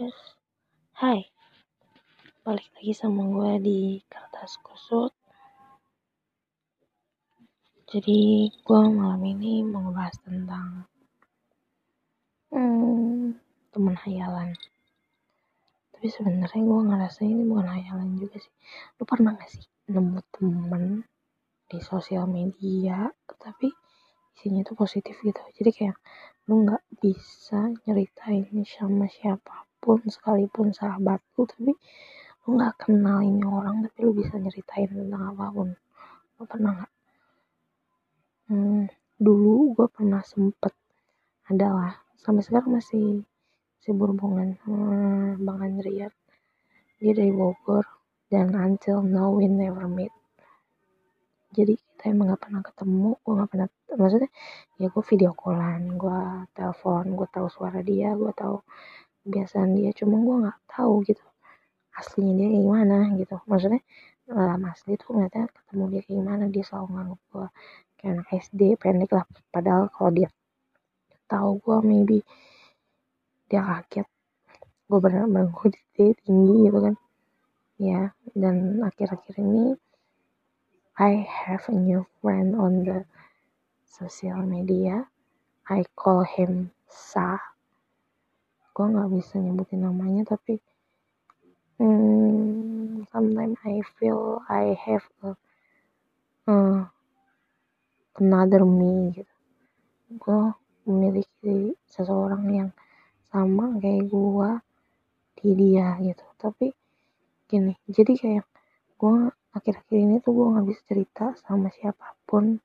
Yes. Hai. Balik lagi sama gue di kertas kusut. Jadi gue malam ini mau ngebahas tentang hmm, teman hayalan. Tapi sebenarnya gue ngerasa ini bukan hayalan juga sih. Lu pernah gak sih nemu temen di sosial media tapi isinya tuh positif gitu. Jadi kayak lu nggak bisa nyeritain sama siapa pun sekalipun sahabat lu tapi lu nggak kenal ini orang tapi lu bisa nyeritain tentang apa pun. Lu pernah nggak? Hmm, dulu gue pernah sempet adalah sampai sekarang masih masih berhubungan sama Bang Andriat dia dari Bogor dan until now we never meet. Jadi kita emang gak pernah ketemu gue gak pernah maksudnya ya gue video callan gue telepon gue tahu suara dia gue tahu kebiasaan dia cuma gue nggak tahu gitu aslinya dia kayak gimana gitu maksudnya dalam asli tuh ngeliatnya ketemu dia kayak gimana dia selalu nganggep gue kayak anak SD pendek lah padahal kalau dia tahu gue maybe dia kaget gue bener-bener gue tinggi gitu kan ya dan akhir-akhir ini I have a new friend on the social media. I call him Sa. Gue nggak bisa nyebutin namanya tapi hmm, sometimes I feel I have a, uh, another me gitu. Gue memiliki seseorang yang sama kayak gue di dia gitu. Tapi gini, jadi kayak gue akhir-akhir ini tuh gue nggak bisa cerita sama siapa pun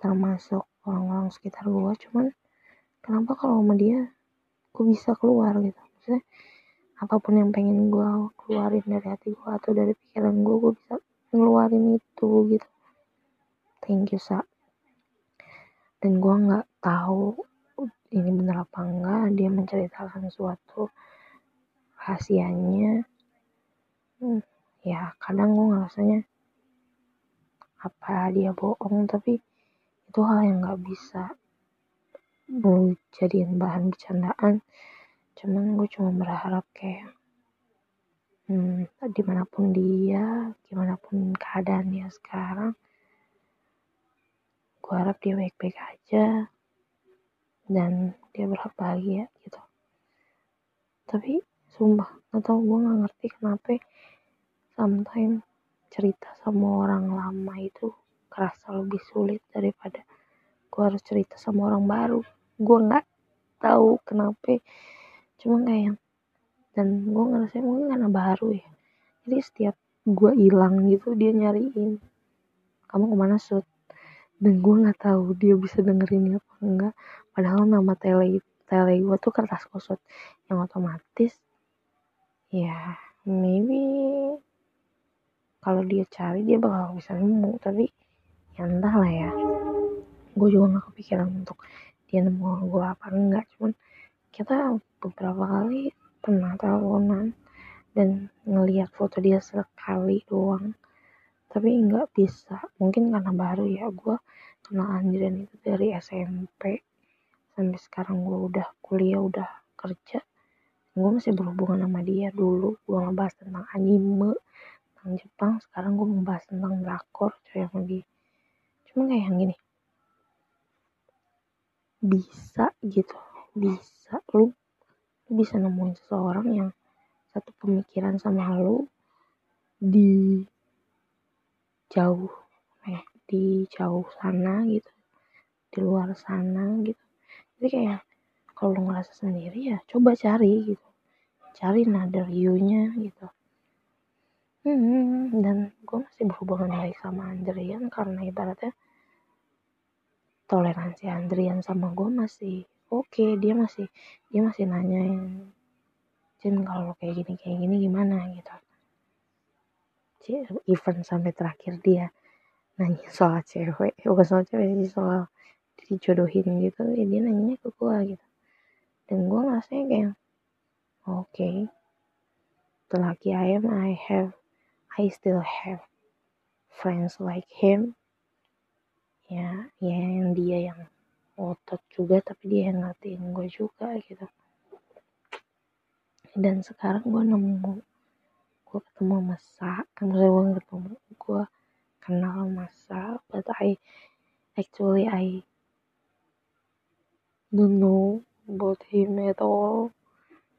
termasuk orang-orang sekitar gue cuman kenapa kalau sama dia gue bisa keluar gitu. Maksudnya apa pun yang pengen gue keluarin dari hati gue atau dari pikiran gue gue bisa ngeluarin itu gitu. Thank you sa. Dan gue nggak tahu ini bener apa enggak dia menceritakan suatu rahasianya. Hmm ya kadang gue ngerasanya apa dia bohong tapi itu hal yang nggak bisa lu jadiin bahan bercandaan cuman gue cuma berharap kayak hmm, di mana pun dia gimana pun keadaan dia sekarang gue harap dia baik-baik aja dan dia berhak bahagia gitu. Tapi sumpah gak tau gue gak ngerti kenapa sometimes cerita sama orang lama itu kerasa lebih sulit daripada gue harus cerita sama orang baru. Gue nggak tahu kenapa. Cuma kayak dan gue ngerasa mungkin karena baru ya. Jadi setiap gue hilang gitu dia nyariin kamu ke mana sud? Dan gue nggak tahu dia bisa dengerin apa enggak. Padahal nama tele tele gue tuh kertas kosot yang otomatis ya maybe kalau dia cari dia bakal bisa nemu. Tapi ya entah lah ya gue juga gak kepikiran untuk dia nemu gue apa enggak cuman kita beberapa kali pernah teleponan dan ngeliat foto dia sekali doang. Tapi nggak bisa mungkin karena baru ya gue kenal Andrian itu dari SMP sampai sekarang gue udah kuliah udah kerja gue masih berhubungan sama dia dulu. Gue ngebahas tentang anime tentang Jepang sekarang gue membahas tentang drakor coy yang lagi cuma kayak yang gini bisa gitu bisa. Lu, lu bisa nemuin seseorang yang satu pemikiran sama lu di jauh eh di jauh sana gitu di luar sana gitu. Jadi kayak kalau lu ngerasa sendiri ya coba cari gitu cari nada view nya gitu. Hmm, dan gue masih berhubungan baik sama Andrian karena ibaratnya toleransi Andrian sama gue masih oke okay. dia masih dia masih nanyain Cin kalau kayak gini kayak gini gimana gitu event sampai terakhir dia nanya soal cewek bukan soal cewek sih soal dijodohin gitu ya dia nanya ke gue gitu dan gue ngerasanya kayak oke okay. lucky I am I have I still have friends like him ya ya yang dia yang otot juga tapi dia yang ngertiin gue juga gitu. Dan sekarang gue nemu gue ketemu masa maksudnya gue ketemu gue kenal masa but I actually I don't know about him at all.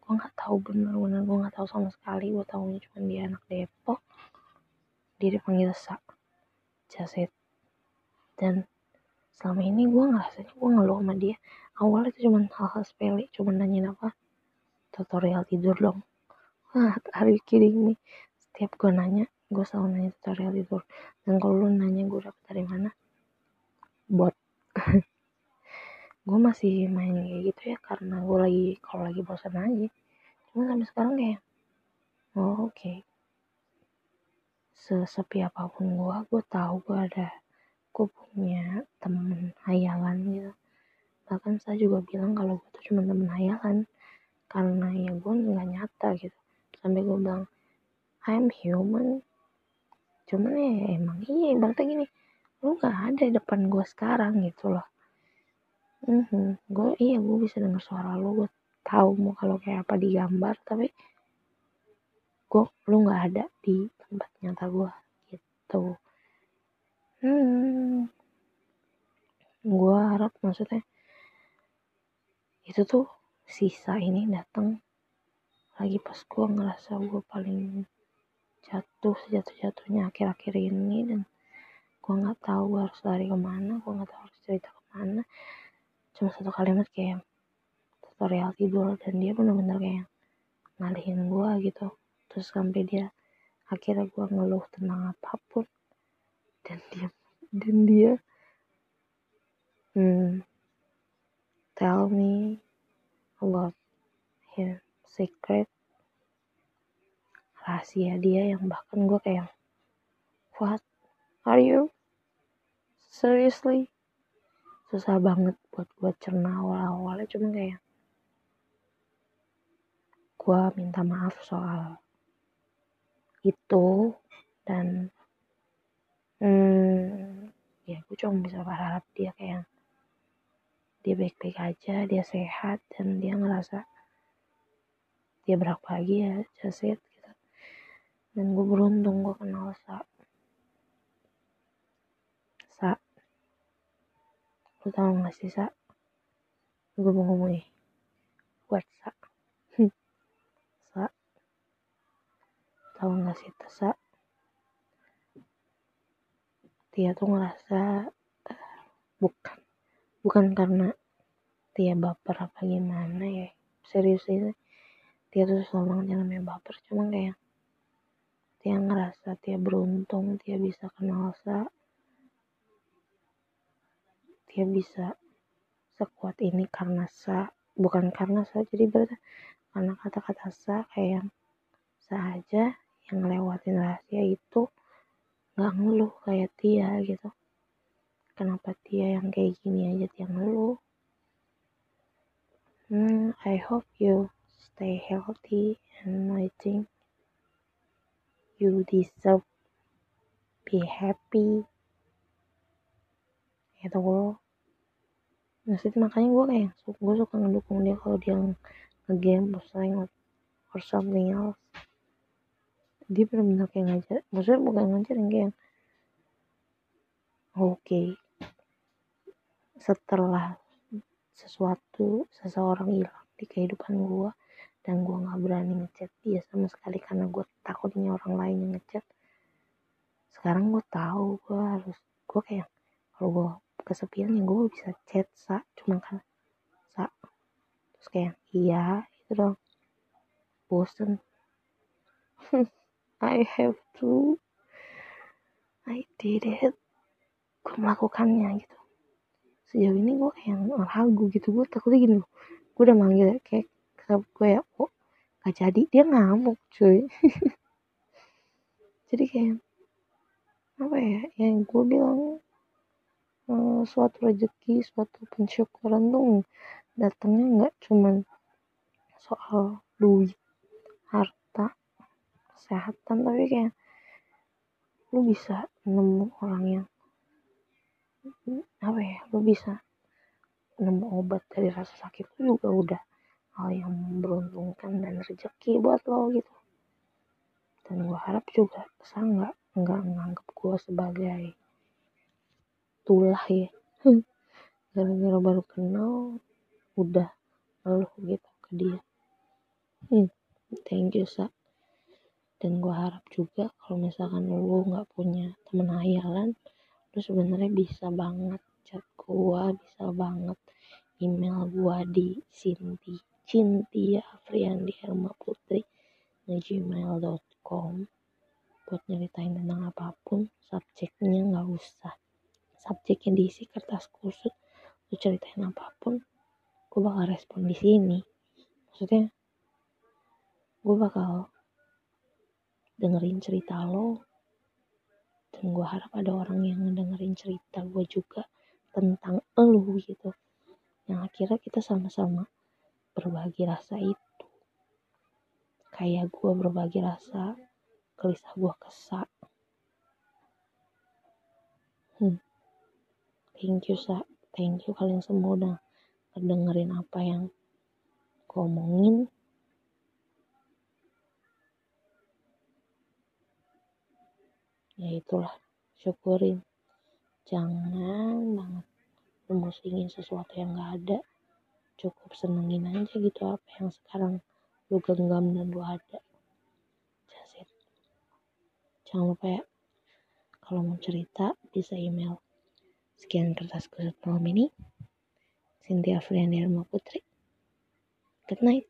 Gue nggak tahu bener-bener gue nggak tahu sama sekali. Gue tahunya cuma dia anak Depok. Dia dipanggil Sa. Jaset dan selama ini gue ngerasanya gue ngeluh sama dia. Awalnya itu cuma hal-hal sepele cuma nanyain apa? Tutorial tidur dong. Are you kidding me? Setiap gue nanya gue selalu nanya tutorial tidur. Dan kalau lu nanya gue dapet dari mana? Bot. Gue masih main kayak gitu ya karena gue lagi kalau lagi bosan aja. Cuma sampai sekarang kayak oh oke. Okay. sesepi apa pun gue gue tahu gue ada gue punya temen hayalan gitu. Bahkan saya juga bilang kalau gue tuh cuma temen hayalan karena ya gue nggak nyata gitu. Sampai gue bilang I'm human. Cuman ya emang iya ibaratnya gini lu nggak ada di depan gue sekarang gitu loh. Mm gue iya gue bisa dengar suara lu gue tahu mau kalau kayak apa di gambar tapi gue lu nggak ada di tempat nyata gue gitu hmm. Gue harap maksudnya itu tuh sisa ini datang lagi pas gue ngerasa gue paling jatuh sejatuh-jatuhnya akhir-akhir ini dan gue nggak tahu gue harus lari ke mana gue nggak tahu harus cerita ke mana. Cuma satu kalimat kayak tutorial tidur dan dia bener-bener kayak ngalihin gue gitu. Terus sampai dia akhirnya gue ngeluh tentang apa pun dan dia dan dia hmm, tell me about his secret. Rahasia dia yang bahkan gue kayak what? Are you? Seriously? Susah banget buat gue cerna awal-awalnya. Cuma kayak gue minta maaf soal itu dan hmm, ya gue cuma bisa berharap dia kayak dia baik-baik aja dia sehat dan dia ngerasa dia berbahagia jaset gitu. Dan gue beruntung gue kenal Sa. Sa. Lu tau gak sih Sa? Gue mau ngomong nih. Buat Sa. Sa. Tau gak sih Sa dia tuh ngerasa bukan bukan karena dia baper apa gimana ya serius ini dia tuh selalu banget yang namanya baper cuma kayak dia ngerasa dia beruntung dia bisa kenal sa dia bisa sekuat ini karena sa bukan karena sa jadi berarti karena kata-kata sa kayak yang sa aja yang ngelewatin rahasia itu nggak ngeluh kayak dia gitu. Kenapa dia yang kayak gini aja dia ngeluh? Hmm I hope you stay healthy and I think you deserve be happy. Gitu. Loh maksudnya makanya gue kayak gue suka ngedukung dia kalau dia ngegame or or something else dia benar-benar kayak ngajar. Maksudnya bukan ngajar yang kayak oke. Okay, setelah sesuatu seseorang hilang di kehidupan gue dan gue nggak berani ngechat dia sama sekali karena gue takutnya orang lain yang ngechat. Sekarang gue tahu gue harus gue kayak kalau gue kesepian ya gue bisa chat sa. Cuma kan sa. Terus kayak iya itu dong. Bosen I have to It gue melakukannya gitu. Sejauh ini gue kayak ragu gitu. Gue takutnya gini loh gue udah manggil kayak gue ya oh gak jadi. Dia ngamuk cuy. Jadi kayak apa ya yang gue bilang uh, suatu rezeki suatu pensyukuran tuh datangnya nggak cuman soal duit harta kesehatan tapi kayak lu bisa nemu orang yang apa ya lu bisa nemu obat dari rasa sakit lu juga udah hal yang beruntungkan dan rezeki buat lo gitu. Dan gue harap juga saya nggak nggak nganggap gue sebagai tulah ya. Gara-gara baru kenal udah lalu gitu ke dia. Hmm, thank you sa dan gue harap juga kalau misalkan lo nggak punya temen hayalan lu sebenarnya bisa banget chat gue bisa banget email gue di Cinti Cintia Friandi Herma Putri gmail.com buat nyeritain tentang apa pun subjeknya nggak usah. Subjeknya diisi kertas kusut lu ceritain apa pun gue bakal respon di sini. Maksudnya gue bakal dengerin cerita lo. Dan gue harap ada orang yang ngedengerin cerita gue juga tentang elu gitu. Yang akhirnya kita sama-sama berbagi rasa itu. Kayak gue berbagi rasa gelisah gue kesak hmm. thank you sa. Thank you kalian semua udah ngedengerin apa yang gue omongin ya itulah syukurin. Jangan banget lu musingin sesuatu yang gak ada. Cukup senengin aja gitu apa yang sekarang lu genggam dan lu ada. Just it. Jangan lupa ya kalau mau cerita bisa email sekian kertas kusut malam ini. Cynthia Friandirma Putri good night